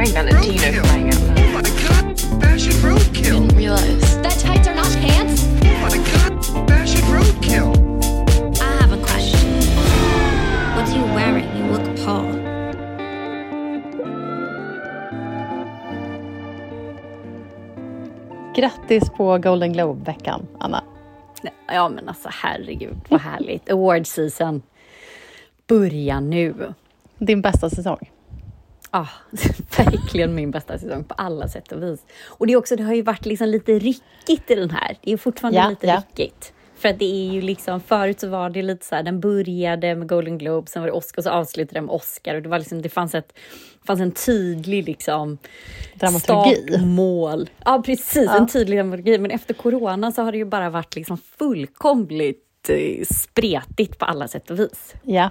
wearing Valentino for crying out loud. Oh my god, fashion roadkill. Didn't realize. That tights are not pants? Oh my god, fashion roadkill. I have a question. What are you wearing? You look Paul. Grattis på Golden Globe-veckan, Anna. Ja, men alltså herregud, vad härligt. Award season börjar nu. Din bästa säsong. Ja, verkligen min bästa säsong på alla sätt och vis. Och det, är också, det har ju varit liksom lite ryckigt i den här. Det är fortfarande Ja, lite ja. ryckigt. För att det är ju liksom, förut så var det lite så här, den började med Golden Globe, sen var det Oscar, och så avslutade den med Oscar. Och det, var liksom, det fanns, ett, fanns en tydlig liksom, Dramaturgi. startmål. Ja, precis, Ja. en tydlig dramaturgi. Men efter corona så har det ju bara varit liksom fullkomligt eh, spretigt på alla sätt och vis. Ja.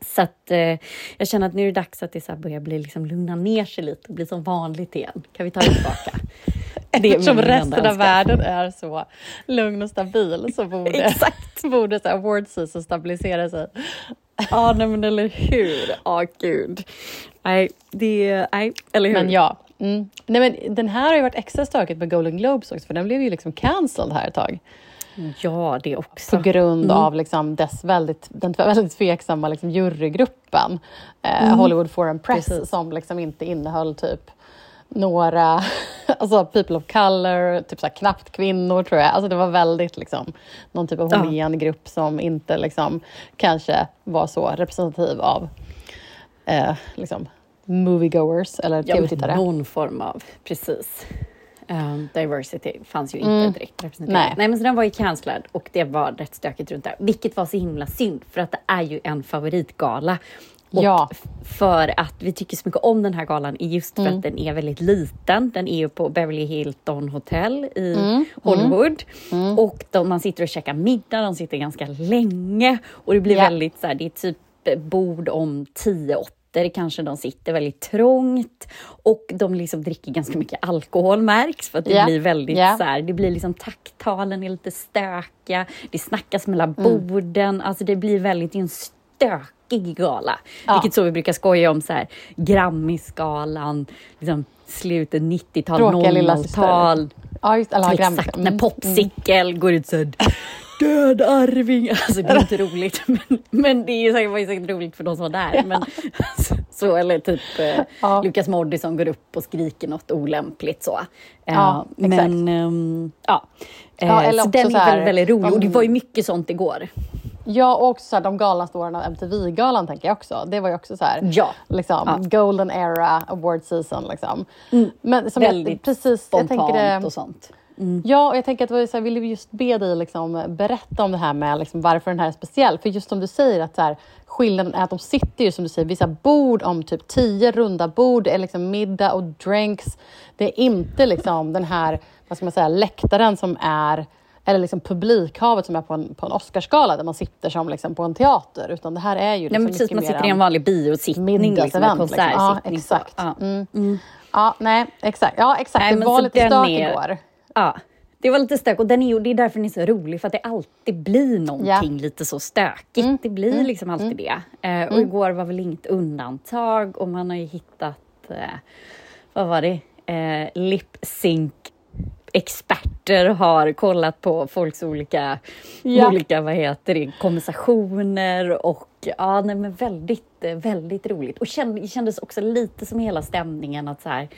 Så att, eh, jag känner att nu är det dags att det så börjar bli, liksom, lugna ner sig lite och bli som vanligt igen. Kan vi ta det tillbaka? Det Eftersom resten av världen är så lugn och stabil så borde, Exakt. borde så award season stabilisera sig. Ja, nej, men eller hur? Ja, gud. Nej, det... Nej, eller hur? Men ja. Mm. Nej, men den här har ju varit extra stökigt med Golden Globes också, för den blev ju liksom cancelled här ett tag. Ja, det också. På grund Mm. av liksom dess väldigt, den väldigt tveksamma liksom jurygruppen. Eh, Mm. Hollywood Foreign Press Precis. som liksom inte innehöll typ några, alltså people of color, typ så här knappt kvinnor tror jag. Alltså det var väldigt liksom någon typ av Ja. homogen grupp som inte liksom kanske var så representativ av eh, liksom moviegoers eller Ja, tv-tittare. någon form av, precis. Um, diversity fanns ju inte Mm. direkt representerat. Nej. Nej. men så den var ju cancellad och det var rätt stökigt runt där. Vilket var så himla synd, för att det är ju en favoritgala. Och Ja. för att vi tycker så mycket om den här galan är just för Mm. att den är väldigt liten. Den är ju på Beverly Hilton Hotel i Mm. Hollywood. Och de, man sitter och käkar middag, de sitter ganska länge. Och det blir Ja. väldigt så här, det är typ bord om 10-8 kanske de sitter väldigt trångt och de liksom dricker ganska mycket alkohol märks för att det Ja. blir väldigt Ja. så här, det blir liksom takttalen är lite stökiga, det snackas mellan Mm. borden, alltså det blir väldigt en stökig gala. Ja. Vilket så vi brukar skoja om så här Grammy-skalan, liksom slutet 90-tal, Tråkiga lilla 00-tal. Ja, just, eller, Exakt, mm. när Popsicle går ut såhär Död Arving! Alltså det är inte roligt, men, men det är säkert, var ju säkert roligt för de som var där. Men, så, eller typ eh, Ja. Lukas Moodysson går upp och skriker något olämpligt så. Eh, Ja, exakt. men ehm, ja, Eh, Ja, eller så också den så är här, väldigt, rolig och det de- var ju mycket sånt igår. Ja, och också så här, de galnaste åren av MTV-galan tänker jag också. Det var ju också så här, Ja. liksom, Ja. golden era award season. Liksom. Men som jag, Väldigt precis, jag Spontant tänker, och sånt. Ja, och jag tänker att så här, ville just be dig liksom, berätta om det här med liksom, varför den här är speciell. För just som du säger, att så här, skillnaden är att de sitter ju som du säger, vissa bord om typ tio runda bord. Det är liksom middag och drinks. Det är inte liksom den här, vad ska man säga, läktaren som är eller liksom publikhavet som är på en, på en Oscarsgala där man sitter som liksom på en teater. Utan det här är ju Nej, liksom men precis, man sitter i en vanlig biosittning, liksom, en. Liksom. Ja, konsertsittning. så. exakt. Ja. Mm. Ja, nej, exakt. Ja, exakt. Nej, det var lite stök är- igår. Ja, det var lite stök och den är, det är därför den är så rolig, för att det alltid blir någonting lite så stökigt. Mm. Det blir liksom alltid det. Eh, och igår var väl inget undantag och man har ju hittat, eh, vad var det, eh, lip sync experter har kollat på folks olika, Ja. olika vad heter det, konversationer och ja, nej, men väldigt, eh, väldigt roligt. Och känd, kändes också lite som hela stämningen att så här,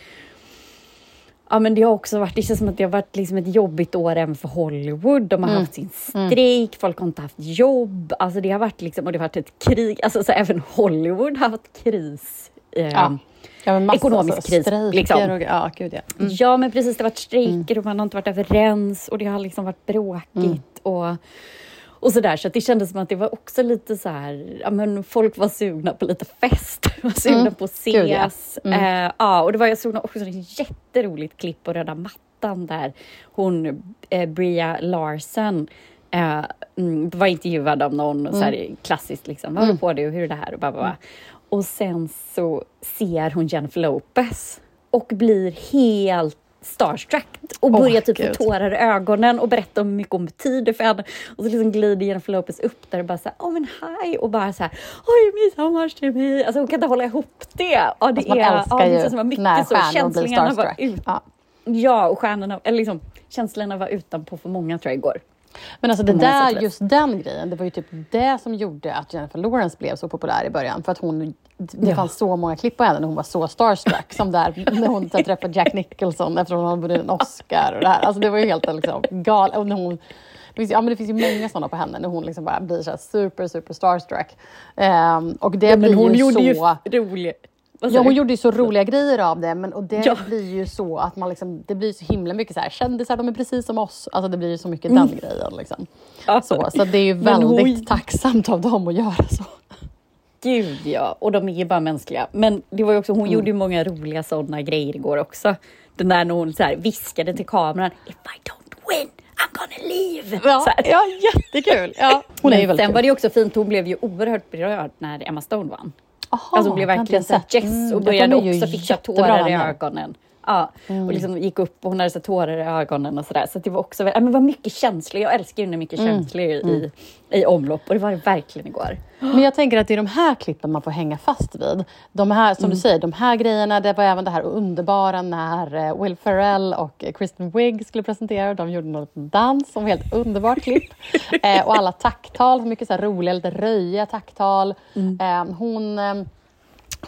Ja men det har också varit, det känns som att det har varit liksom ett jobbigt år även för Hollywood. De har Mm. haft sin strejk, folk har inte haft jobb. Alltså det har varit liksom, och det har varit ett krig. Alltså så även Hollywood har haft kris. Eh, Ja. Ja, massa, Ekonomisk alltså, kris, strejker liksom. Och, ja, gud ja. Mm. Ja men precis, det har varit strejker och man har inte varit överens och det har liksom varit bråkigt. Mm. Och, och sådär, så att det kändes som att det var också lite så här, ja men folk var sugna på lite fest, var sugna Mm. på att Gud, ja. ses. Eh, ja, och det var, jag såg också ett jätteroligt klipp på röda mattan där hon, eh, Bria Larsen, eh, mm, var intervjuad av någon, och så här, Mm. klassiskt liksom, vad du på det och hur är det här? Och, bara, bara. och sen så ser hon Jennifer Lopez och blir helt starstruck och börjar typ få tårar i ögonen och berätta om hur mycket hon betyder för henne. Och så liksom glider Jennifer Lopez upp där och bara såhär, oh men hi och bara såhär, oh you mean so much to me. Alltså hon kan inte hålla ihop det. Ja, det Alltså, man är, älskar ja, ju att mycket när så, stjärnor blir känslorna var starstruck. ut, Ja. Ja, och stjärnorna, eller liksom känslorna var utanpå för många tror jag igår. Men alltså det där, just den grejen, det var ju typ det som gjorde att Jennifer Lawrence blev så populär i början. För att hon, det Ja. fanns så många klipp på henne när hon var så starstruck. som där när hon träffade Jack Nicholson efter att hon hade vunnit en Oscar. Och det, här. Alltså det var ju helt liksom, galet. Och när hon, ja, men det finns ju många sådana på henne när hon liksom bara blir så super, super starstruck. Ehm, och det blir men hon ju gjorde så... ju roligt. Ja, hon gjorde ju så roliga grejer av det, men och det Ja. blir ju så att man liksom, det blir så himla mycket så här, kändisar, de är precis som oss. Alltså det blir ju så mycket den grejen. Liksom. Mm. Ja. Så, så det är ju Men hon- väldigt tacksamt av dem att göra så. Gud ja, och de är ju bara mänskliga. Men det var ju också, hon Mm. gjorde ju många roliga sådana grejer igår också. Den där när hon så här viskade till kameran, if I don't win, I'm gonna leave. Ja, Så här. ja jättekul! Ja, hon är ju väldigt sen kul. var det ju också fint, hon blev ju oerhört berörd när Emma Stone vann. Aha, Alltså blev verkligen så Mm, och de började också fixa tårar i ögonen. Ja, och liksom gick upp och hon hade så tårar i ögonen och sådär. Så det var också, ja, men var mycket känslor. Jag älskar ju när mycket Mm. känslor i, i omlopp och det var det verkligen igår. Men jag tänker att det är de här klippen man får hänga fast vid. De här, som du säger, de här grejerna, det var även det här underbara när eh, Will Ferrell och Kristen Wiig skulle presentera. De gjorde någon liten dans som helt underbart klipp. eh, och alla tacktal, mycket så roliga, lite röjiga tacktal. Eh, hon, eh,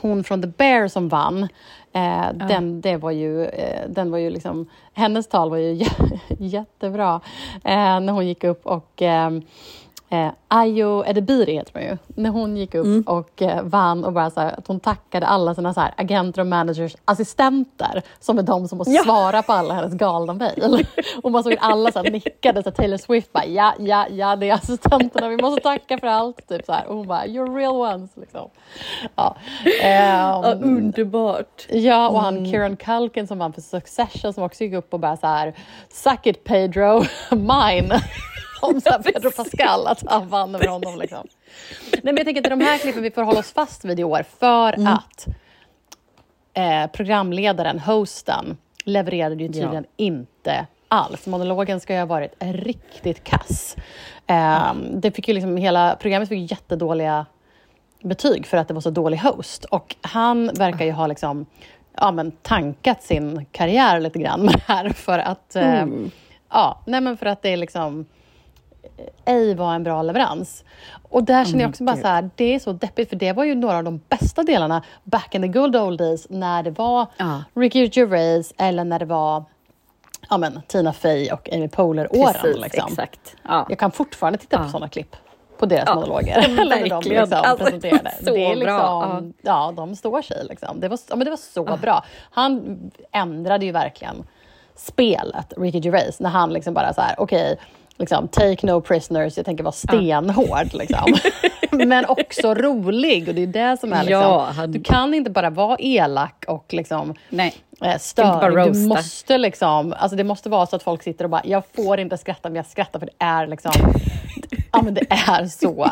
hon från The Bear som vann, eh, den, det var ju, eh, den var ju liksom, hennes tal var ju jä- jättebra eh, när hon gick upp och eh, Eh, Ayo Edebiri heter hon ju. När hon gick upp och eh, vann och bara så här, att hon tackade alla sina så här, agenter och managers assistenter som är de som måste Ja. svara på alla hennes galna mejl. och man såg alla så här, nickade, så här, Taylor Swift bara ja, ja, ja, det är assistenterna, vi måste tacka för allt. Typ så här. Och hon bara you're real ones. Liksom. Ja. Ehm, Ja, underbart. Ja, och han Mm. Kieran Culkin som vann för Succession som också gick upp och bara så här Suck it Pedro, mine. Om så här Pedro Pascal, att han vann över honom. Liksom. Nej, men jag tänker att det är de här klippen vi får hålla oss fast vid i år för Mm. att eh, programledaren, hosten, levererade ju tydligen inte alls. Monologen ska ju ha varit riktigt kass. Eh, det fick ju liksom, hela programmet fick jättedåliga betyg för att det var så dålig host. Och han verkar ju ha liksom, ja, men tankat sin karriär lite grann med det här för att, eh, ja, nej men för att det liksom eh, ej var en bra leverans. Och där känner jag också bara så här, det är så deppigt för det var ju några av de bästa delarna back in the good old days när det var Ja. Ricky Gervais eller när det var ja, men, Tina Fey och Amy Poehler-åren. Liksom. exakt. Ja. Jag kan fortfarande titta på Ja. sådana klipp på deras Ja, monologer. Eller de liksom Alltså, presenterade. så det är liksom, bra. ja. de står sig. Liksom. Det, var, ja, men det var så bra. Han ändrade ju verkligen spelet, Ricky Gervais, när han liksom bara så här, okej, liksom, take no prisoners, jag tänker vara stenhård. Liksom. men också rolig. Och det är det som är liksom, Ja, han- du kan inte bara vara elak och liksom Nej. eh, störig. Du måste liksom, alltså det måste vara så att folk sitter och bara, jag får inte skratta men jag skrattar för det är liksom, ja men det är så,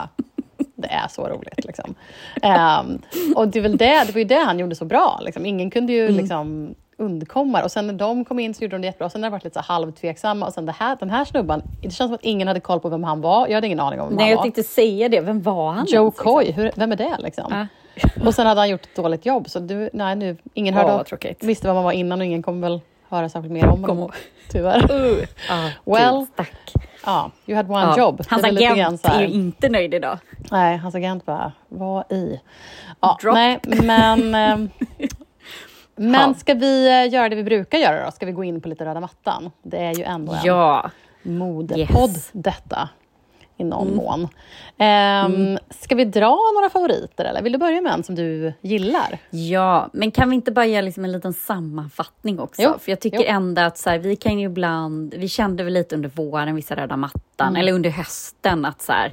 det är så roligt liksom. Ehm, och det är väl det, det var ju det han gjorde så bra, liksom. ingen kunde Mm. ju liksom undkomma och sen när de kom in så gjorde de det jättebra, sen har det varit lite så halvtveksamma och sen det här, den här snubben, det känns som att ingen hade koll på vem han var, jag hade ingen aning om vem Nej, han jag var. tänkte säga det. Vem var han? Joe liksom? Coy, hur, vem är det liksom? Ja. Och sen hade han gjort ett dåligt jobb, så du, nej nu, ingen hörde vad av, visste vad man var innan och ingen kommer väl höra särskilt mer om honom. Tyvärr. Ja, Well, stack. Ja, you had one Ja. job. Hans agent är ju inte nöjd idag. Nej, hans agent bara, vad i? Ja, Drop. nej, men... men ska vi eh, göra det vi brukar göra då? Ska vi gå in på lite röda mattan? Det är ju ändå en Ja. modepodd Yes. detta i någon mån. Um, Ska vi dra några favoriter eller vill du börja med en som du gillar? Ja, men kan vi inte bara göra liksom en liten sammanfattning också? Jo, För jag tycker jo. ändå att så här, vi kan ju ibland, vi kände väl lite under våren, vissa röda mattan, Mm. eller under hösten att så här,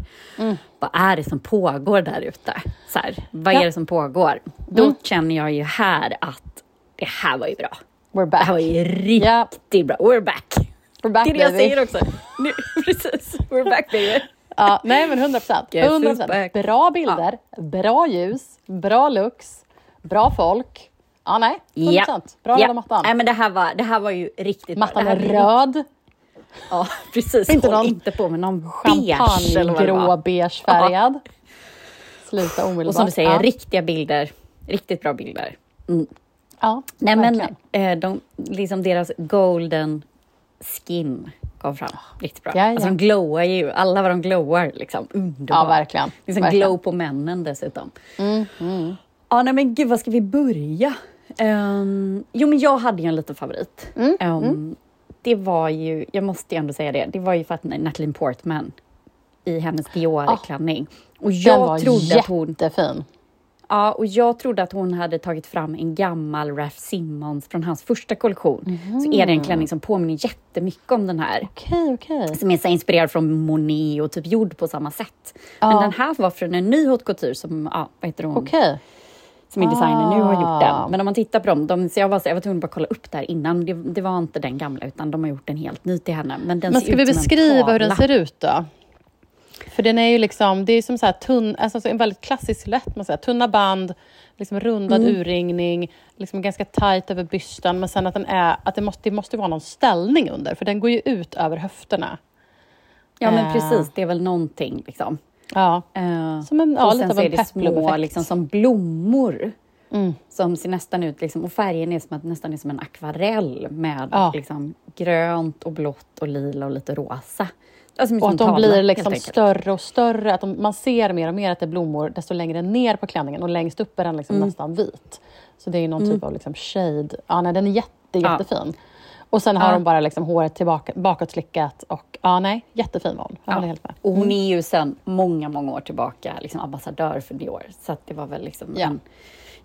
vad är det som pågår där ute? Så här, vad Ja. Mm. är det som pågår? Då känner jag ju här att det här var ju bra. We're Det back. här var ju riktigt Ja. bra. We're back. We're back Det är det jag baby. säger också. Nu, precis, we're back baby. Ja, nej men 100 procent. Guess who's 100 back? Bra bilder, bra ljus, bra looks, bra folk. Ja, nej. 100%. Ja. Bra ja. mattan. Nej, men det här var, det här var ju riktigt Mattan bra. är Det här röd, Ja, precis. Inte någon inte på med någon beige eller vad det champagnegrå var. beige färgad. Sluta omedelbart. Och som du säger, ja. riktiga bilder. Riktigt bra bilder. Ja, Nej, men verkligen. eh, de, liksom deras golden skin kom fram riktigt bra. Ja, ja. Alltså de glowar ju, alla vad de glowar liksom. Underbart. Ja, verkligen. Liksom verkligen. glow på männen dessutom. Ja, nej men gud, var ska vi börja? Ehm, jo, men jag hade ju en liten favorit. Mm, Ehm, Det var ju, jag måste ju ändå säga det, det var ju för att Natalie Portman i hennes Dior-klänning. Och Den jag var trodde att hon jättefin. Ja, och jag trodde att hon hade tagit fram en gammal Raf Simons från hans första kollektion. Så är det en klänning som påminner jättemycket om den här. Okej, okej. Som är så inspirerad från Monet och typ gjord på samma sätt. Men Ja. den här var från en ny haute couture som, ja, vad heter hon? Okej. Som är designer nu har gjort Ah. den. Men om man tittar på dem, de, så jag, var, så- jag var tvungen att kolla upp där innan. Det, det var inte den gamla utan de har gjort en helt ny till henne. Men den Men ska vi beskriva hur den ser ut då? För den är ju liksom, det är som så här tunn, alltså så en väldigt klassisk silhuett, man säger. tunna band, liksom rundad Mm. urringning, liksom ganska tight över bysten, men sen att den är, att det måste, det måste vara någon ställning under, för den går ju ut över höfterna. Ja men Eh. precis, det är väl någonting liksom. Ja, Eh, som en, ja, lite av en peplum-effekt. liksom, som blommor. Mm. Som ser nästan ut, liksom, och färgen är som att, nästan är som en akvarell med Ja. liksom, grönt och blått och lila och lite rosa. Alltså, Och att de tavla, blir liksom större och större. Att de, man ser mer och mer att det är blommor desto längre ner på klänningen och längst upp är den liksom Mm. nästan vit. Så det är någon typ av liksom shade. Ja, nej, den är jätte, Ja. jättefin. Och sen har Ja. de bara liksom håret tillbaka, bakåtslickat och ja, nej, jättefin var hon. Jag Ja. helt med. Och hon är ju sedan många, många år tillbaka liksom ambassadör för Dior. Så det var väl liksom Ja. en,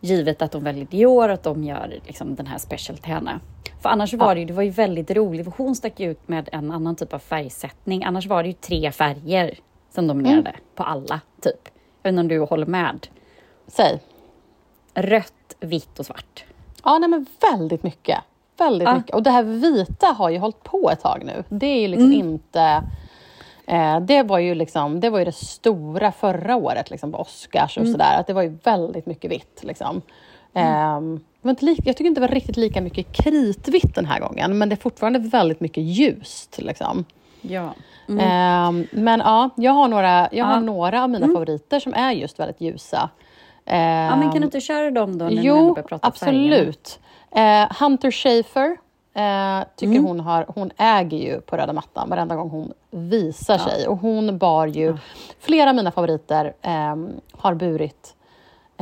givet att de väljer Dior, att de gör liksom den här special till henne. För annars var det ju, det var ju väldigt roligt, för hon stack ut med en annan typ av färgsättning. Annars var det ju tre färger som dominerade Mm. på alla, typ. Jag vet inte om du håller med? Säg. Rött, vitt och svart. Ja, nej, men väldigt mycket. Väldigt Ja. mycket. Och det här vita har ju hållit på ett tag nu. Det är ju liksom Mm. inte... Eh, det, var ju liksom, det var ju det stora förra året liksom, på Oscars Mm. och sådär. Att det var ju väldigt mycket vitt. Liksom. Mm. Eh, inte lika, jag tycker inte det var riktigt lika mycket kritvitt den här gången. Men det är fortfarande väldigt mycket ljust. Liksom. Ja. Eh, men ja, jag har några, jag har några av mina favoriter som är just väldigt ljusa. Ja, men kan du inte köra dem då? När Jo, absolut. Eh, Hunter Schafer eh, tycker Mm. hon har, hon äger ju på röda mattan varenda gång hon visar sig. Och hon bar ju, flera av mina favoriter eh, har burit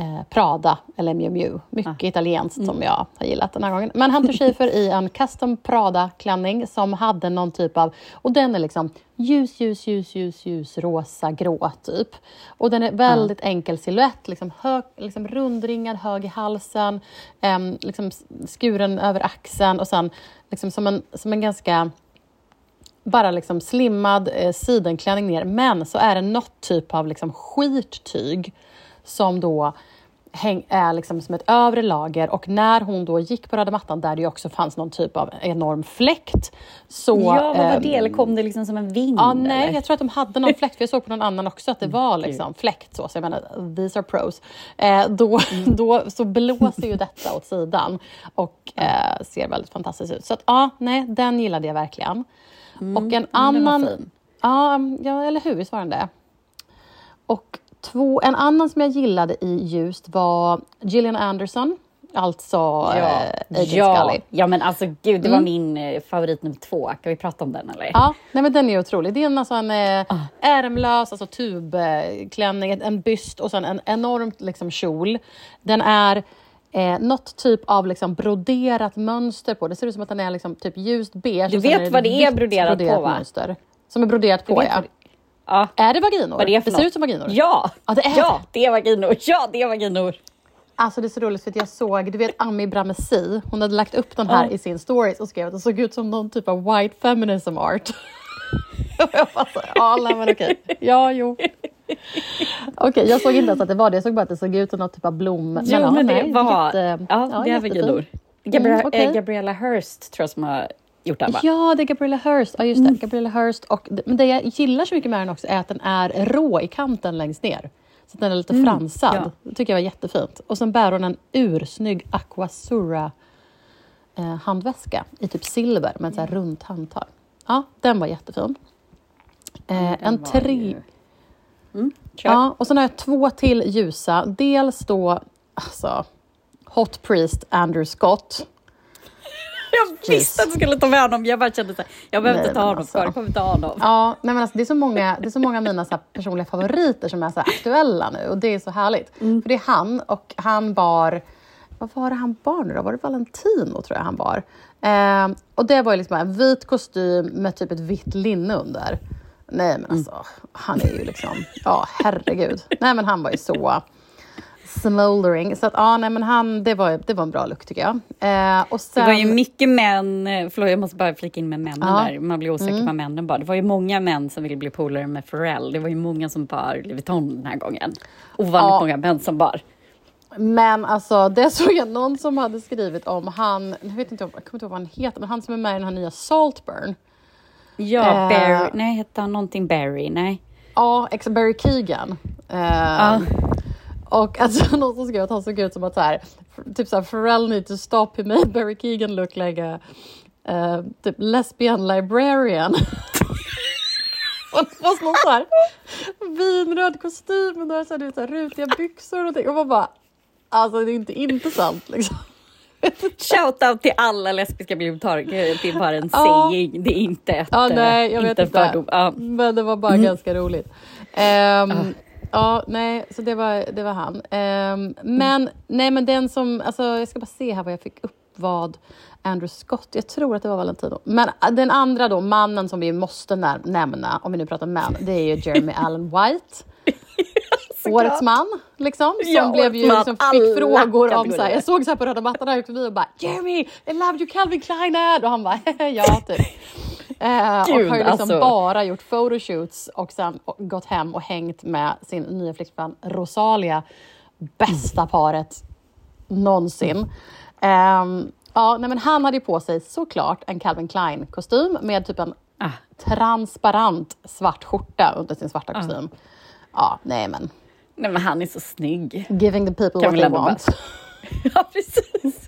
eh, Prada eller Miu Miu. Mycket italienskt Mm. som jag har gillat den här gången. Men Hunter Schafer i en custom Prada-klänning som hade någon typ av... Och den är liksom ljus, ljus, ljus, ljus, ljus, rosa, grå typ. Och den är väldigt enkel silhuett, liksom, hög, liksom rundringad, hög i halsen, em, liksom skuren över axeln och sen liksom som en, som en ganska bara liksom slimmad eh, sidenklänning ner. Men så är det något typ av liksom skittyg som då häng, är liksom som ett övre lager. Och när hon då gick på röda mattan där det också fanns någon typ av enorm fläkt. Så, Ja, vad var ehm, det? Eller kom det liksom som en vind? Ja, nej, eller? Mm. jag tror att de hade någon fläkt, för jag såg på någon annan också att det var liksom fläkt så, så jag menar, these are pros. Eh, då, Mm. då så blåser ju detta åt sidan och eh, ser väldigt fantastiskt ut. Så att ja, nej, den gillade jag verkligen. och en Mm, den var annan... Ja, ja, eller hur, visst var den det? Och två, en annan som jag gillade i ljust var Gillian Anderson, alltså Ja, eh, Agent ja. Scully. ja, men alltså gud, det var Mm. min eh, favorit nummer två. Kan vi prata om den eller? Ja, nej men den är otrolig. Det är en, alltså en eh, ärmlös alltså tubklänning, en- byst och sen en enormt liksom, kjol. Den är eh, något typ av liksom, broderat mönster på. Det ser ut som att den är liksom, typ ljust beige. Du vet vad det är vitt broderat på, va? Mönster, som är broderat på, ja. vad Ja. Är det vaginor? Vad det är för ser något? ut som vaginor. Ja, Ja, det är ja, det är vaginor. Ja, det är vaginor. Alltså det är så roligt för att jag såg, du vet Ami Bramesi, hon hade lagt upp den här Ja. i sin stories och skrev att det såg ut som någon typ av white feminism art. och jag bara så, ja men okej, ja jo. Okej, jag såg inte ens att det var det, jag såg bara att det såg ut som någon typ av blom. Jo, ja, men det nej, var... jätte- ja, det är vaginor. Gabri- Mm, okej. eh, Gabriella Hearst tror jag som har gjort den va? Ja, det är Gabriella Hearst. Ja, just det. Gabriella Hearst. Och, men det jag gillar så mycket med den också är att den är rå i kanten längst ner. Så den är lite fransad. ja. Det tycker jag var jättefint. Och sen bär hon en ursnygg Aquasura eh, handväska i typ silver med ett så här runt handtag. Ja, den var jättefin. Eh, en tre... Kör. Ja, och sen har jag två till ljusa. Dels då, alltså, Hot Priest Andrew Scott. Jag visste att du skulle ta med honom. Jag bara kände så här, jag behöver inte ta honom alltså. kvar. Jag kommer ha honom. Ja, nej men alltså, det, är så många, det är så många av mina så här, personliga favoriter som är så här, aktuella nu och det är så härligt. För det är han och han bar, vad var det han bar nu då? Var det Valentino tror jag han bar? Eh, och det var ju liksom en vit kostym med typ ett vitt linne under. Nej men alltså, han är ju liksom, ja herregud. Nej men han var ju så smoldering. Så att ja, nej men han, det var, det var en bra look tycker jag. Eh, och Det sen, var ju mycket män, eh, förlåt jag måste bara flika in med männen. Mm. där, man blir osäker på männen bara. Det var ju många män som ville bli polare med Pharrell. Det var ju många som bar Louis Vuitton den här gången. Ovanligt Ja. många män som bar. Men alltså, det såg jag någon som hade skrivit om han, jag vet inte, jag kommer inte ihåg vad han heter, men han som är med i den här nya Saltburn. Ja, Eh. Barry, nej hette han någonting Barry? Nej. Ja, ex Barry Keegan. Eh, Ja. Och alltså, någon som skrev att han såg ut som att så här, typ så här, Pharrell need to stop, he made Barry Keegan look like a eh, typ lesbian librarian. Och det var någon så här vinröd kostym och några så här, vet, så här, rutiga byxor och någonting. Och man bara, alltså det är inte inte sant liksom. Shoutout till alla lesbiska bibliotekarier. Det är bara en Ja. saying, det är inte ett Ja, eh, nej, jag vet inte en inte. fördom. Ja. Men det var bara ganska roligt. Ehm, Ja, nej, så det var, det var han. Ehm, men, nej, men den som, alltså, jag ska bara se här vad jag fick upp vad Andrew Scott, jag tror att det var Valentino. Men äh, den andra då, mannen som vi måste när, nämna, om vi nu pratar män, det är ju Jeremy Allen White. Årets man, liksom. Som Ja, blev ju, liksom, fick frågor om, så här, jag såg så här på röda mattan där förbi och bara Jeremy, I love you Calvin Klein ad. Och han bara ja, typ. Eh, och Gud, har ju liksom alltså. bara gjort photoshoots och sen gått hem och hängt med sin nya flickvän Rosalia. Bästa paret någonsin. Ehm, ja, nej, men han hade ju på sig såklart en Calvin Klein kostym med typ en Ah. transparent svart skjorta under sin svarta kostym. Ja, nej men Nej men han är så snygg. giving the people Kan what they want. Ja precis.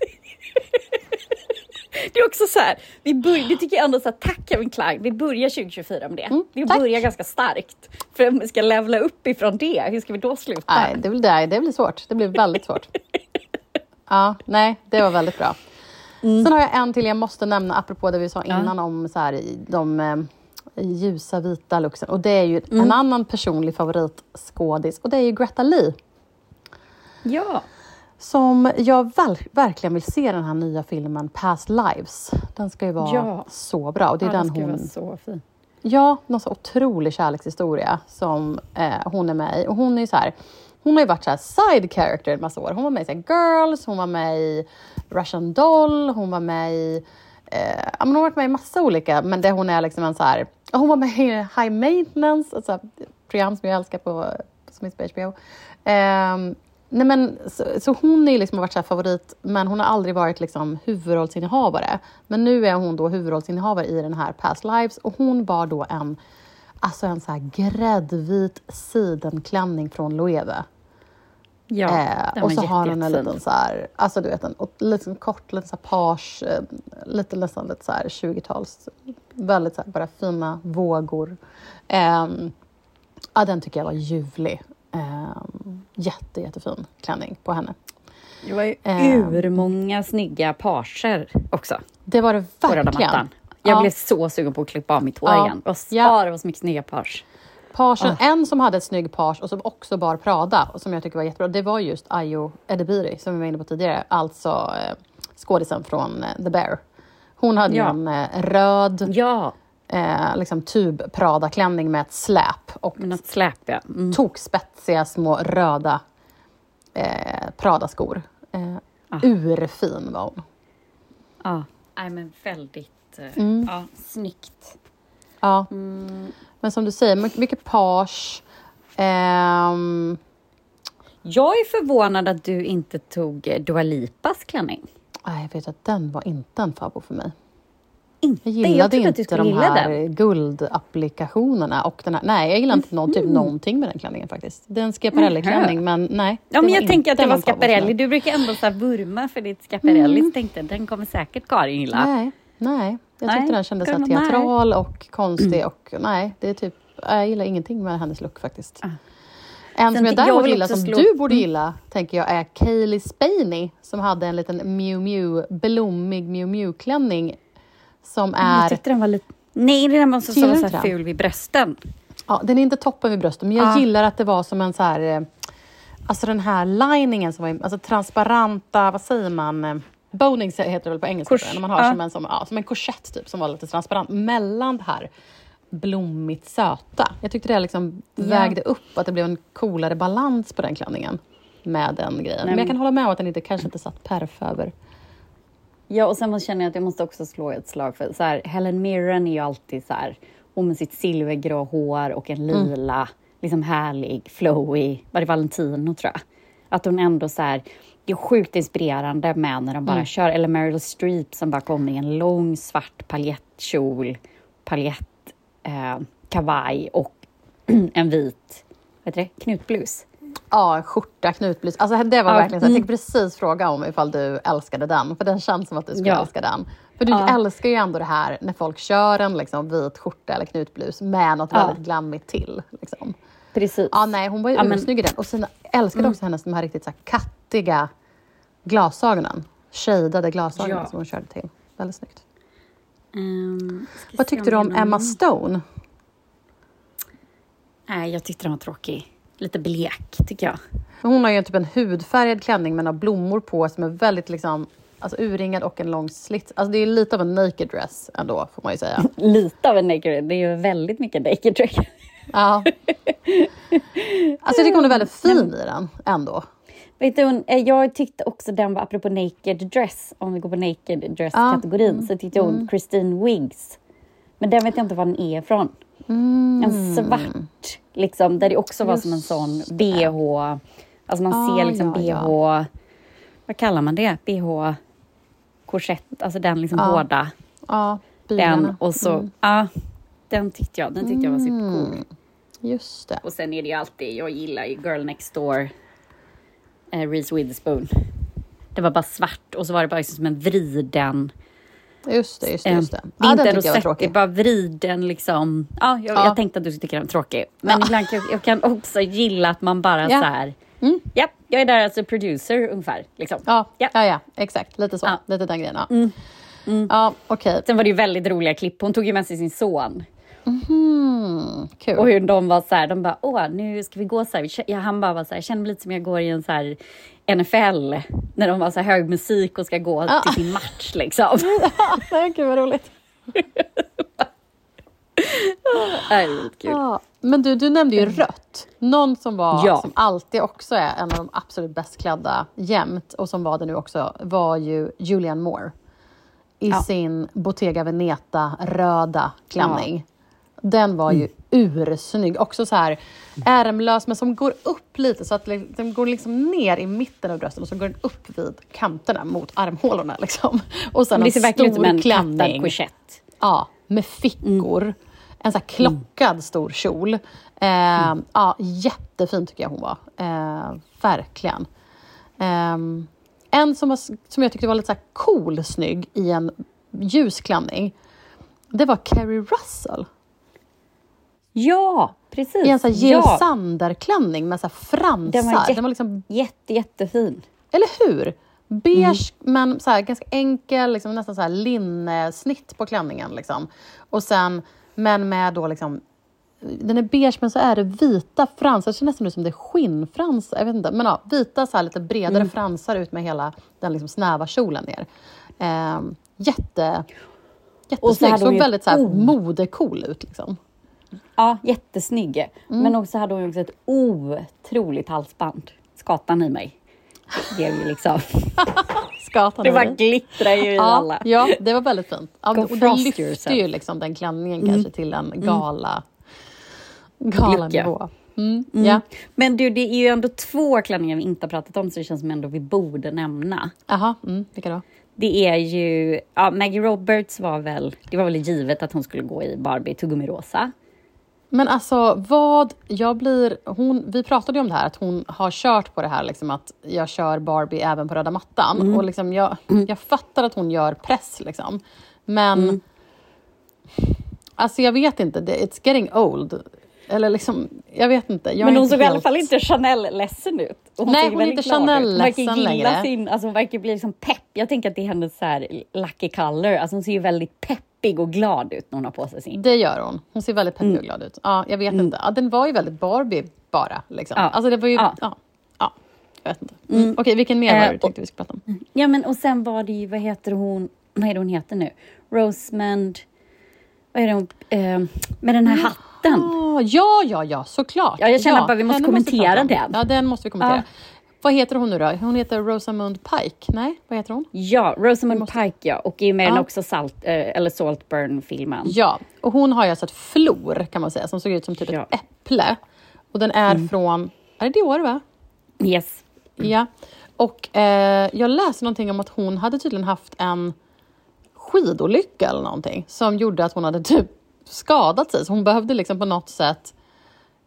Det är också så här, vi börjar, det tycker jag ändå så här, tack Kevin Klein, vi börjar 2024 med det. vi Mm, tack. börjar ganska starkt. För om vi ska levla upp ifrån det, hur ska vi då sluta? Nej, det blir, det, det blir svårt. Det blir väldigt svårt. Ja, nej, det var väldigt bra. Sen har jag en till jag måste nämna, apropå det vi sa innan om så här, de eh, ljusa vita looksen. Och det är ju en annan personlig favoritskådis och det är ju Greta Lee. Ja. Som jag verkligen vill se den här nya filmen Past Lives. Den ska ju vara Ja. så bra. Och det är ja, den ska hon... vara så fin. Ja, någon så otrolig kärlekshistoria som eh, hon är med i. Och hon är så här, hon har ju varit så här side character en massa år. Hon var med i Girls, hon var med i Russian Doll, hon var med i... Eh, hon har varit med i massa olika, men det hon är liksom en så här... Hon var med i High Maintenance, alltså, ett program som jag älskar på, som finns på HBO. Ehm, nej men, så, så hon är liksom varit så favorit, men hon har aldrig varit liksom huvudrollsinnehavare. Men nu är hon då huvudrollsinnehavare i den här Past Lives och hon bar då en, alltså en så här gräddvit sidenklänning från Loewe. Ja, Eh, och så har hon en liten så här, alltså du vet en liten kort, liten så här page, eh, lite nästan lite så här 20-tals, väldigt så här bara fina vågor. Ehm, ja, den tycker jag var ljuvlig. Um, jätte, jättefin klänning på henne. Det var ju Eh. urmånga snygga parser också Det var det verkligen. Jag Ja. blev så sugen på att klippa av mitt hår Ja. igen. Och Ja. ja. var så mycket snygga pars. Pagen, En som hade ett snygg page och som också bar Prada och som jag tycker var jättebra, det var just Ayo Edebiri som vi var inne på tidigare, alltså eh, skådisen från eh, The Bear. Hon hade Ja. ju en eh, röd Ja, eh, liksom tub Prada-klänning med ett släp och något släp ja. Mm. tokspetsiga små röda eh, Prada-skor. Eh, Ah. Urfin var hon. ja. Nej men väldigt eh, Mm. ja, snyggt. Ja. Mm. Men som du säger, mycket, mycket page. Ehm, Jag är förvånad att du inte tog eh, Dua Lipas klänning. jag vet att den var inte en favorit för mig. Inte. Jag gillade du inte de här den. guldapplikationerna och den här. Nej, jag gillade inte någon, typ någonting med den klänningen faktiskt. Det är en Schiaparelli-klänning, men nej. Ja, men jag tänker att det var. Schiaparelli. Du brukar ändå så vurma för ditt Schiaparelli. Så tänkte jag, den kommer säkert Karin gilla. Nej, nej. Jag tyckte Nej, den kändes så teatral och konstig och nej, det är typ, jag gillar ingenting med hennes look faktiskt. En Ah. Sen som jag jag däremot gillar, som slå- du borde Mm. gilla, tänker jag är Kaylee Spaney som hade en liten Miu Miu, blommig Miu Miu-klänning som Mm, Jag är tyckte den var lite... Nej, det är den var så, var så här ful vid brösten. Ja, den är inte toppen vid bröstet, men jag Ah. gillar att det var som en så här... eh, Alltså den här liningen som var alltså transparenta, vad säger man? eh, Bonings heter det väl på engelska? Kors- När man har ja. som, en, som, ja, som en korsett typ, som var lite transparent mellan det här blommigt söta. Jag tyckte det liksom Ja. vägde upp att det blev en coolare balans på den klänningen med den grejen. men jag kan hålla med om att den inte, kanske inte satt perf över. Ja, och sen känner jag att jag måste också slå ett slag för så här, Helen Mirren är ju alltid så här, hon med sitt silvergrå hår och en Mm. lila, liksom härlig, flowy, var det Valentino tror jag? Att hon ändå så här, det är sjukt inspirerande med när de bara Mm. kör, eller Meryl Streep som bara kommer i en lång svart paljettkjol, paljett, eh, kavaj och en vit, vad heter det, knutblus. Ja, skjorta, knutblus. Alltså det var Ja, verkligen så. Jag mm. tänkte precis fråga om ifall du älskade den, för den känns som att du skulle Ja. älska den. För du Ja. älskar ju ändå det här när folk kör en liksom, vit skjorta eller knutblus med något Ja. väldigt glammigt till. Liksom. Precis. Ja, nej, hon var ju Ja, men- Mm. ursnygg i den. Och sen älskade också hennes de här riktigt så här, kattiga glasögonen. Shadade glasögonen Ja. som hon körde till. Väldigt snyggt. Ska Vad tyckte du om Emma Stone? Nej, jag tyckte den var tråkig. Lite blek, tycker jag. Hon har ju typ en hudfärgad klänning med några blommor på som är väldigt liksom, alltså, urringad och en lång slit. Alltså, det är lite av en naked dress ändå, får man ju säga. Lite av en naked. Det är ju väldigt mycket naked trick. Ja. Alltså, jag tycker hon är väldigt fin i den ändå. Vet du, eh, jag tyckte också den var, apropå naked dress, om vi går på naked dress-kategorin, så tyckte jag hon Christine Wiggs. Men den vet jag inte var den är ifrån. En svart, liksom, där det också var som en sån bh. Alltså man Ah, ser liksom ja, bh, ja. vad kallar man det? Bh korsett, alltså den liksom hårda. Ja, bilarna. Den och så, ja, den tyckte jag, den tyckte jag var supercool. Just det. Och sen är det ju alltid, jag gillar ju Girl Next Door, eh, Reese Witherspoon. Det var bara svart och så var det bara liksom som en vriden, Just det, just det. Just det. det är Ja, inte en rosett, det är bara vriden liksom. Ja, jag, Ja. jag tänkte att du skulle tycka den var tråkig. Men ibland kan jag, jag kan också gilla att man bara Ja. så här, Mm. ja, jag är där alltså producer ungefär. Liksom. Ja, Ja. ja. ja, exakt. Lite så. Ja. Lite den grejen. Ja, ja okej. Sen var det ju väldigt roliga klipp. Hon tog ju med sig sin son. Mm, kul. Och hur de var så här, de bara, åh, nu ska vi gå så här. Ja, han bara var så här, jag känner mig lite som jag går i en så här NFL. När de var så här hög musik och ska gå Ja. till sin match liksom. Gud vad roligt. Det är roligt kul. Ja. Men du, du nämnde ju rött. Någon som var, Ja. som alltid också är en av de absolut bäst klädda jämt och som var det nu också, var ju Julianne Moore. I Ja. sin Bottega Veneta röda klänning. Den var ju ursnygg. Också så här ärmlös, men som går upp lite så att li- den går liksom ner i mitten av brösten och så går den upp vid kanterna mot armhålorna. Liksom. Och sen Det en ser verkligen ut som stor en kattad klänning. korsett. Ja, med fickor. En sån här klockad stor kjol. Eh, Ja, jättefin tycker jag hon var. Eh, verkligen. Ehm, en som, var, som jag tyckte var lite så här cool snygg i en ljus klänning. Det var Kerry Russell. Ja, precis. I en sån här ja. Sander-klänning med så fransar. Den var Den var liksom Jätte, jättefin. Eller hur? Beige, men så här, ganska enkel, liksom, nästan så här linnesnitt på klänningen. Liksom. Och sen, men med då liksom... Den är beige, men så är det vita fransar. Det ser nästan ut som det är skinnfransar. Jag vet inte. Men ja, vita, så här, lite bredare fransar ut med hela den liksom snäva kjolen ner. Ehm, jätte... Jättesnygg. Såg väldigt så här, modecool ut. Liksom. Ja, jättesnygg. Mm. Men också hade hon ju också ett otroligt halsband. Skatan i mig. Det blev ju liksom... Skatan Det bara glittrar ju i ja, alla. ja, det var väldigt fint. Ja, och det lyfte yourself. ju liksom den klänningen kanske till en gala, gala Lycka. nivå. Mm, Mm. Ja, Men du, det är ju ändå två klänningar vi inte har pratat om så det känns som ändå vi borde nämna. aha, mm, vilka då? det är ju, ja, Maggie Roberts var väl, det var väl givet att hon skulle gå i Barbie tuggummi rosa. Men alltså vad, jag blir, hon, vi pratade ju om det här att hon har kört på det här liksom att jag kör Barbie även på röda mattan och liksom jag, jag fattar att hon gör press liksom. Men alltså jag vet inte, it's getting old. Eller liksom, jag vet inte. Jag Men hon inte såg i alla helt- fall inte Chanel-ledsen ut. Och Nej, hon är inte. Hon Chanel-ledsen längre. Sin, alltså hon verkar bli liksom pepp. Jag tänker att det är hennes så här lucky color. Alltså hon ser ju väldigt peppig och glad ut när hon har på sig sin. Det gör hon. Hon ser väldigt peppig och glad ut. Ja, jag vet inte. Ja, den var ju väldigt Barbie bara. Liksom. Ja. Alltså det var ju... Ja. Ja. Ja, jag vet inte. Mm. Okej, vilken mer var det Eh, du tänkte vi skulle prata om? Ja men och sen var det ju, vad heter hon, vad är det hon heter nu? Rosemond, vad är det hon, eh, med den här hatten. Ah, ja, ja, ja, såklart. Ja, jag känner ja, bara vi måste kommentera om. den. Ja, den måste vi kommentera. Vad heter hon nu då? Hon heter Rosamund Pike? Nej, vad heter hon? Ja, Rosamund Pike ja, och är med Ja. också Salt, eh, eller Saltburn-filmen. Ja, och hon har ju alltså ett flor kan man säga som såg ut som typ Ja. ett äpple. Och den är från, är det år va? Yes. Ja. Och eh, jag läste någonting om att hon hade tydligen haft en skidolycka eller någonting som gjorde att hon hade typ skadat sig. Så hon behövde liksom på något sätt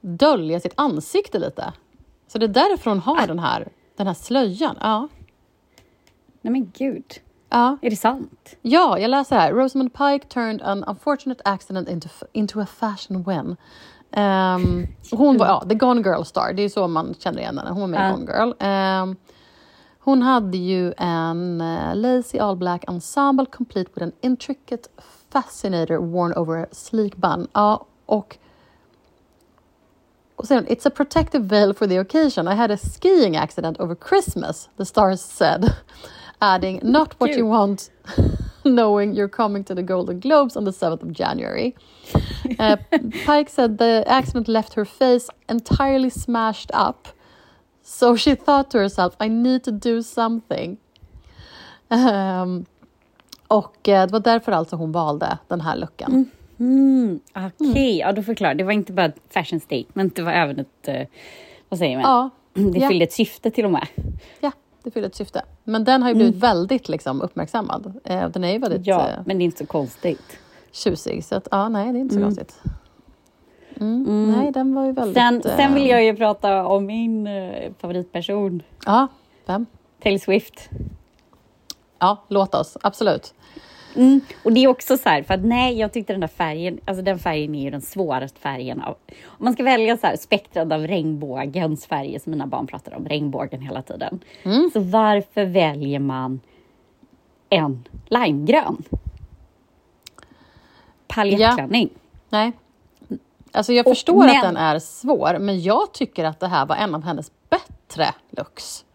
dölja sitt ansikte lite. Så det är därför hon har den här, den här slöjan. Ja. Nej men gud, Ja. är det sant? Ja, jag läser här. Rosamund Pike turned an unfortunate accident into, into a fashion win. Ehm, hon var, ja, the Gone Girl star, det är så man känner igen henne. Hon var med i Ja. Gone Girl. Ehm, hon hade ju en uh, lazy all black ensemble complete with an intricate fascinator worn over a sleek bun. Ja, och och sen, it's a protective veil for the occasion. I had a skiing accident over Christmas, the stars said. Adding, not what you Cute. want, knowing you're coming to the Golden Globes on the 7th of January. Uh, Pike said the accident left her face entirely smashed up. So she thought to herself, I need to do something. Ehm, och eh, det var därför alltså hon valde den här luckan. Mm, Okej, ja då förklarar Det var inte bara ett fashion statement, det var även ett, eh, vad säger man? Ja, Det ja. fyllde ett syfte till och med. ja, det fyller ett syfte. Men den har ju blivit väldigt liksom, uppmärksammad. Eh, den är ju väldigt Ja, eh, men det är inte så konstigt. tjusig. Så att, ja, nej, det är inte så konstigt. Mm. Nej, den var ju väldigt... Sen, sen vill eh, jag ju prata om min eh, favoritperson, Ja, vem? Taylor Swift. Ja, låt oss. Absolut. Mm. Och det är också så här, för att nej, jag tyckte den där färgen, alltså den färgen är ju den svåraste färgen av, om man ska välja så här spektrat av regnbågens färger som mina barn pratar om, regnbågen hela tiden. Så varför väljer man en limegrön? Paljettklänning. Nej. Alltså jag Och förstår att men- den är svår, men jag tycker att det här var en av hennes bättre looks.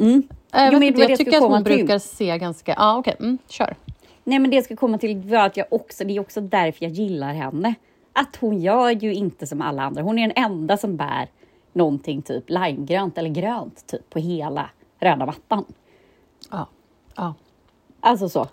Mm. Jag, Jo, men inte, jag tycker att hon till. brukar se ganska... Ja, okej. Mm, kör. Nej men det jag ska komma till var att jag också, det är också därför jag gillar henne. Att hon gör ju inte som alla andra. Hon är den enda som bär någonting typ limegrönt eller grönt typ på hela röda mattan. Ja. ja. Alltså så.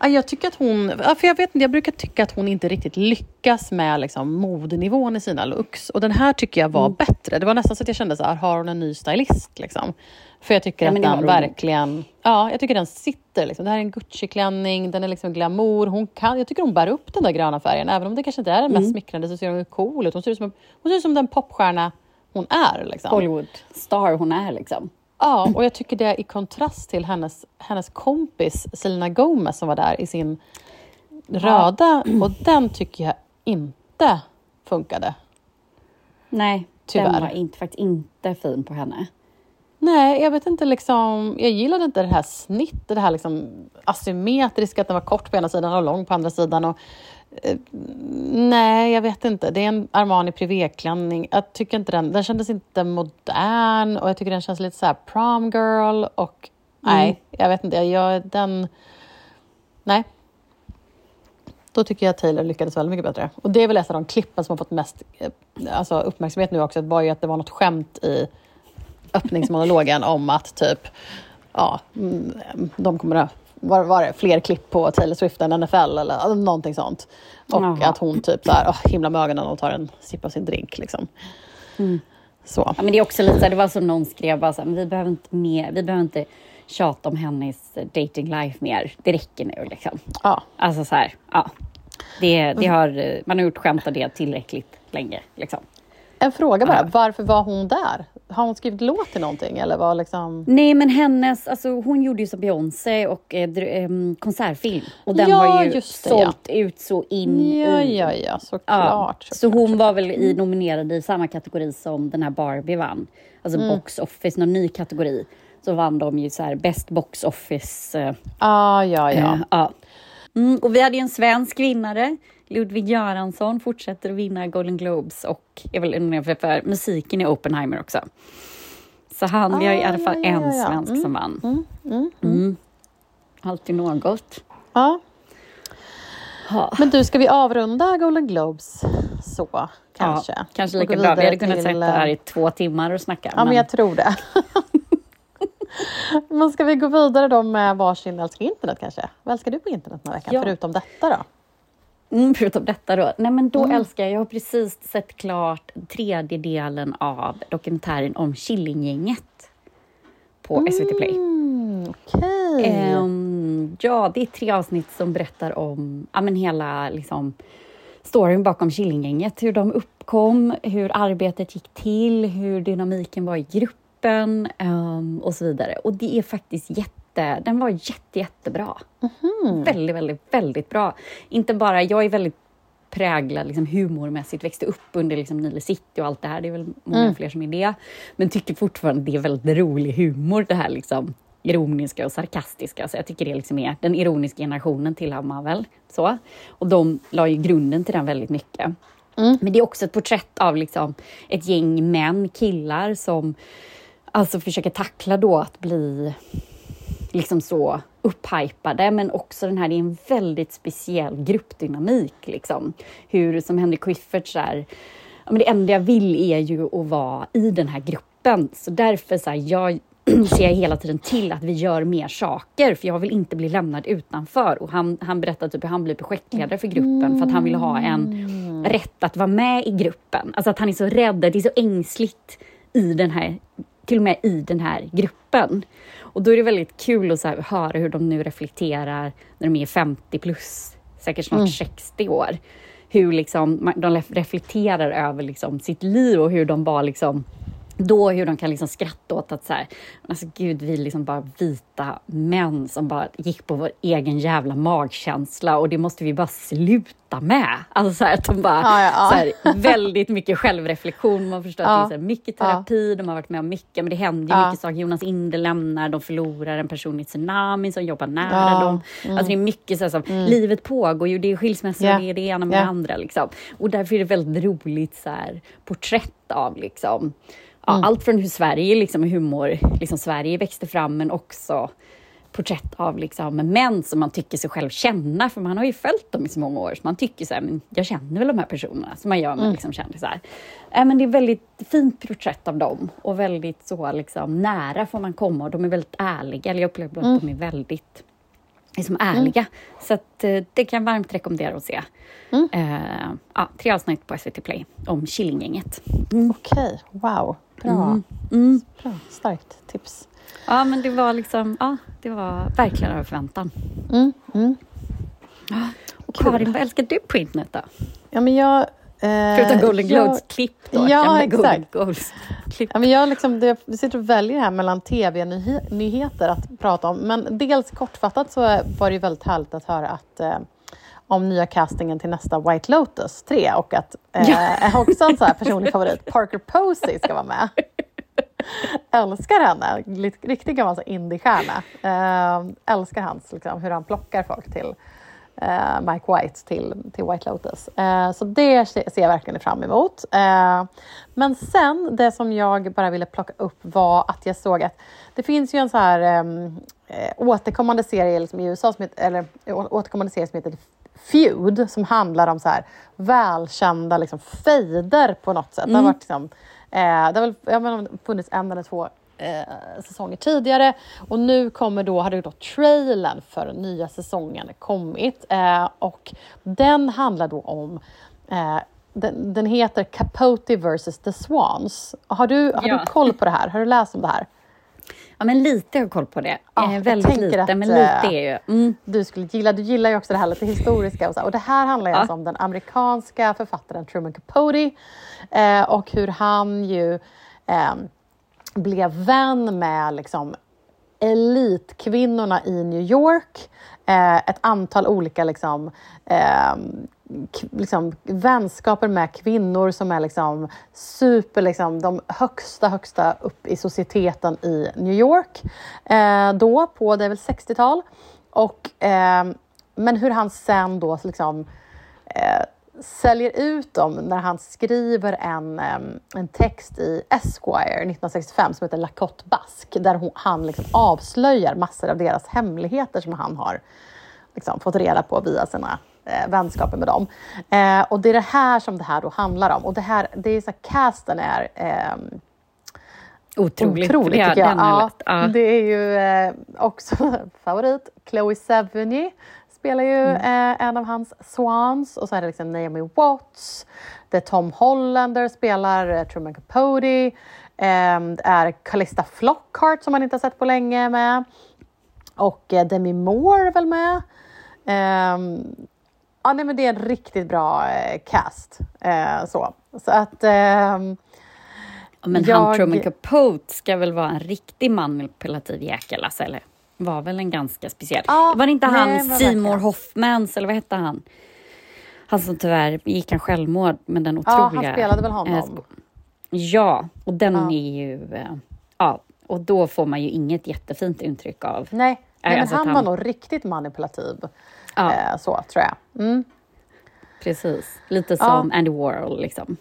Ja, Jag tycker att hon, för jag vet inte, jag brukar tycka att hon inte riktigt lyckas med liksom, modenivån i sina looks. Och den här tycker jag var Mm. bättre. Det var nästan så att jag kände så här, har hon en ny stylist? Liksom? För jag tycker Ja, att den verkligen, ja, jag tycker den sitter. Liksom. Det här är en Gucci-klänning, den är liksom glamour. Hon kan, jag tycker hon bär upp den där gröna färgen. Även om det kanske inte är den Mm. mest smickrande så ser hon cool ut. Hon ser ut som, hon ser ut som den popstjärna hon är. Liksom. Hollywood-star hon är liksom. Ja, och jag tycker det är i kontrast till hennes, hennes kompis Selena Gomez som var där i sin röda. Och den tycker jag inte funkade. Nej, Tyvärr. den var inte, faktiskt inte fin på henne. Nej, jag vet inte liksom. Jag gillade inte det här snittet, det här liksom asymmetriska, att den var kort på ena sidan och lång på andra sidan. Och, nej, jag vet inte. Det är en Armani privéklänning. Jag tycker inte den, den kändes inte modern och jag tycker den känns lite så här prom girl och nej, jag vet inte. Jag, den, nej. Då tycker jag att Taylor lyckades väldigt mycket bättre. Och det är väl ett av de klippen som har fått mest eh, alltså uppmärksamhet nu också. Var ju att det var något skämt i öppningsmonologen om att typ, ja, mm, de kommer att, var, var det fler klipp på Taylor Swift än NFL eller någonting sånt. Och Jaha. att hon typ så här, oh, himla med ögonen och tar en sipp av sin drink liksom. Så. Ja, men det är också lite det var som någon skrev bara så här, vi behöver inte mer, vi behöver inte tjata om hennes dating life mer. Det räcker nu liksom. Ja. Alltså så här, ja. Det, det har, eh, man har gjort skämt av det tillräckligt länge. Liksom. En fråga bara, Ja. varför var hon där? Har hon skrivit låt till någonting eller var liksom... Nej, men hennes, alltså hon gjorde ju som Beyoncé och eh, em, konsertfilm. Och den Ja, har ju det, sålt ut så in Ja, i. ja, ja, Ja, såklart. så såklart, hon såklart. var väl i, nominerad i samma kategori som den här Barbie vann. Alltså Mm. box office, någon ny kategori. Så vann de ju så här best box office. Eh, Ah, ja, ja. eh, ja. Mm, och vi hade ju en svensk vinnare. Ludvig Göransson fortsätter att vinna Golden Globes och är väl nominerad för, musiken i Oppenheimer också. Så han, vi har i Ah, alla fall ja, ja, en ja. svensk Mm, som vann. Mm, mm. Mm. Alltid något. ja. Ja. Men du, ska vi avrunda Golden Globes så, kanske? Ja, kanske lika bra. Vi hade kunnat till, sitta här eh, i två timmar och snacka. Ja, men jag tror det. men ska vi gå vidare då med varsin älskar internet kanske? Vad älskar du på internet den här veckan, Ja. förutom detta då? Mm, förutom detta då. Nej, men då Mm. älskar jag, jag har precis sett klart tredje delen av dokumentären om Killinggänget på SVT Play. Mm, Okej. Ehm, ja, det är tre avsnitt som berättar om ja, men hela liksom, storyn bakom Killinggänget. Hur de uppkom, hur arbetet gick till, hur dynamiken var i gruppen ehm, och så vidare. Och det är faktiskt jätte, den var jätte, jättebra. Väldigt, väldigt, väldigt bra. Inte bara, jag är väldigt präglad liksom, humormässigt, växte upp under liksom, Nile City och allt det här. Det är väl många fler som är det. Men tycker fortfarande det är väldigt rolig humor, det här liksom ironiska och sarkastiska. Så jag tycker det liksom är, den ironiska generationen tillhör man väl. Så. Och de la ju grunden till den väldigt mycket. Men det är också ett porträtt av liksom, ett gäng män, killar som alltså försöker tackla då att bli liksom så upphypade, men också den här, det är en väldigt speciell gruppdynamik. Liksom. Hur, som Henrik Schyffert, så här, ja, men det enda jag vill är ju att vara i den här gruppen. Så därför så här, jag ser jag hela tiden till att vi gör mer saker, för jag vill inte bli lämnad utanför. Och han, han berättar typ hur han blir projektledare för gruppen för att han vill ha en rätt att vara med i gruppen. Alltså att han är så rädd, det är så ängsligt i den här, till och med i den här gruppen. Och då är det väldigt kul att så här, höra hur de nu reflekterar när de är 50 plus, säkert snart 60 år. Hur liksom, de ref- reflekterar över liksom sitt liv och hur de bara liksom då hur de kan liksom skratta åt att så här, alltså gud, vi är liksom bara vita män som bara gick på vår egen jävla magkänsla och det måste vi bara sluta med. Alltså så här, att de bara, Ja, ja, ja. Så här, väldigt mycket självreflektion. Man förstår att det är så mycket terapi, de har varit med om mycket, men det händer ju mycket saker. Jonas Inde lämnar, de förlorar en person i tsunami som jobbar nära Ja. Mm. dem. Alltså det är mycket så här som, livet pågår ju, det är skilsmässor, Ja. och det är det ena med Ja. det andra. Liksom. Och därför är det väldigt roligt så porträtt av liksom, ja, Mm. allt från hur Sverige, liksom, humor, liksom Sverige växte fram, men också porträtt av liksom, män som man tycker sig själv känna, för man har ju följt dem i så många år, så man tycker så här, men jag känner väl de här personerna, som man gör med liksom, kändisar. Äh, men det är väldigt fint porträtt av dem och väldigt så liksom, nära får man komma och de är väldigt ärliga, jag upplever att de är väldigt liksom, ärliga. Så att, eh, det kan jag varmt rekommendera att se. Eh, ja, tre avsnitt på SVT Play om Killinggänget. Okej, wow. Bra. Mm. Mm. Bra. Starkt tips. Ja, men det var liksom, ja, det var verkligen över förväntan. Mm. Mm. Karin, vad älskar du på internet då? Ja, men jag... Eh, Förutom Golden jag- Globes-klipp då? Ja, exakt. Globes-klipp. Ja, men jag liksom, det, vi sitter och väljer här mellan tv-nyheter att prata om. Men dels kortfattat så var det ju väldigt härligt att höra att eh, om nya castingen till nästa White Lotus 3 och att eh, också en så här personlig favorit, Parker Posey, ska vara med. älskar henne, riktigt gammal så indiestjärna. Eh, älskar hans, liksom, hur han plockar folk till eh, Mike White till, till White Lotus. Eh, så det se- ser jag verkligen fram emot. Eh, men sen, det som jag bara ville plocka upp var att jag såg att det finns ju en så här ehm, eh, återkommande serie liksom i USA, som heter, eller å- återkommande serie som heter Feud, som handlar om så här välkända liksom, fejder på något sätt. Det har varit liksom, eh, det har väl jag menar, funnits en eller två eh, säsonger tidigare och nu kommer då, hade då trailern för nya säsongen kommit eh, och den handlar då om eh, den, den heter Capote vs. The Swans. Har du, har Ja. du koll på det här? Har du läst om det här? Ja, men lite har jag koll på det. Ja, eh, väldigt lite, att, men lite eh, är ju... Mm. du skulle gilla. Du gillar ju också det här lite historiska. Och, så. och det här handlar ju Ja. alltså om den amerikanska författaren Truman Capote eh, och hur han ju eh, blev vän med liksom, elitkvinnorna i New York. Eh, ett antal olika liksom, eh, liksom, vänskaper med kvinnor som är liksom, super, liksom, de högsta, högsta upp i societeten i New York. Eh, då, på det är väl 60-tal. Och, eh, men hur han sen då liksom, eh, säljer ut dem när han skriver en, en text i Esquire 1965 som heter La Cotte Basque där hon, han liksom avslöjar massor av deras hemligheter som han har liksom, fått reda på via sina eh, vänskaper med dem. Eh, och det är det här som det här då handlar om. Och det här, det är så här, casten är ehm, Otroligt. Otroligt Ja, tycker jag. Ja. Ja. Det är ju eh, också favorit. Chloe Sevigny spelar ju Mm. eh, en av hans swans och så är det liksom Naomi Watts. Det är Tom Hollander spelar eh, Truman Capote. Eh, det är Callista Flockhart som man inte har sett på länge med. Och eh, Demi Moore är väl med. Ehm, ja, nej, men det är en riktigt bra cast. Så. så att... ehm, Men jag- han Truman Capote ska väl vara en riktig manipulativ jäkel, alltså, eller? Var väl en ganska speciell. Ja, var det inte nej, han men Seymour. Hoffmans, eller vad hette han? Han som tyvärr gick han självmord, men den Ja, otroliga... han spelade väl eh, honom. sk- Ja, och den Ja. är ju... eh, Ja, och då får man ju inget jättefint intryck av... Nej, nej men alltså att han, han- var nog riktigt manipulativ. Ja, Eh, så tror jag. Mm. precis. Lite Ja. som Andy Warhol, liksom.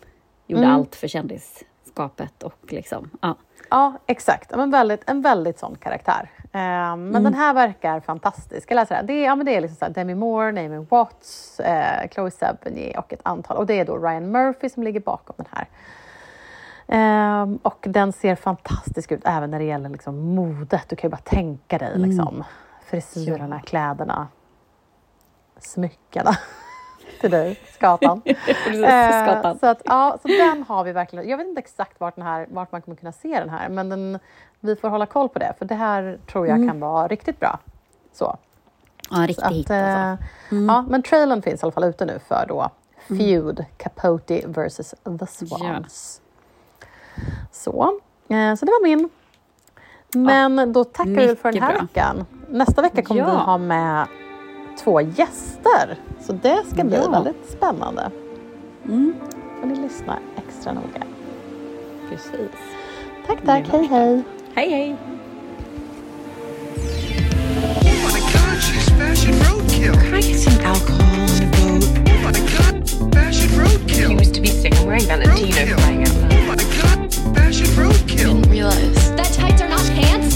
Gjorde Mm. allt för kändisskapet och liksom... Ja. Ja, exakt. Men väldigt, en väldigt sån karaktär. Eh, men Mm. den här verkar fantastisk. Eller så här, det, är, ja, men det är liksom så här Demi Moore, Naomi Watts, eh, Chloe Sevigny och ett antal. Och det är då Ryan Murphy som ligger bakom den här. Ehm, och den ser fantastisk ut även när det gäller liksom modet. Du kan ju bara tänka dig liksom, frisyrerna, kläderna, smyckena till dig, skatan. Precis, Eh, skatan. Så, att, ja, så den har vi verkligen. Jag vet inte exakt vart, den här, vart man kommer kunna se den här, men den, vi får hålla koll på det, för det här tror jag kan vara riktigt bra. Så, Ja, riktigt så hit att, alltså. eh, ja, men trailern finns i alla fall ute nu för då Feud, Capote versus The Swans. Så, eh, så det var min. Men då tackar vi för den här mycket veckan. Nästa vecka kommer vi Ja. ha med två gäster. Så det ska bli ja. väldigt spännande. Mm. får ni lyssna extra noga. Precis. Tack, tack. Hej, hej. Hej, hej. Practicing alcohol out loud. Oh my god, fashion roadkill. Didn't realize that tights are not pants.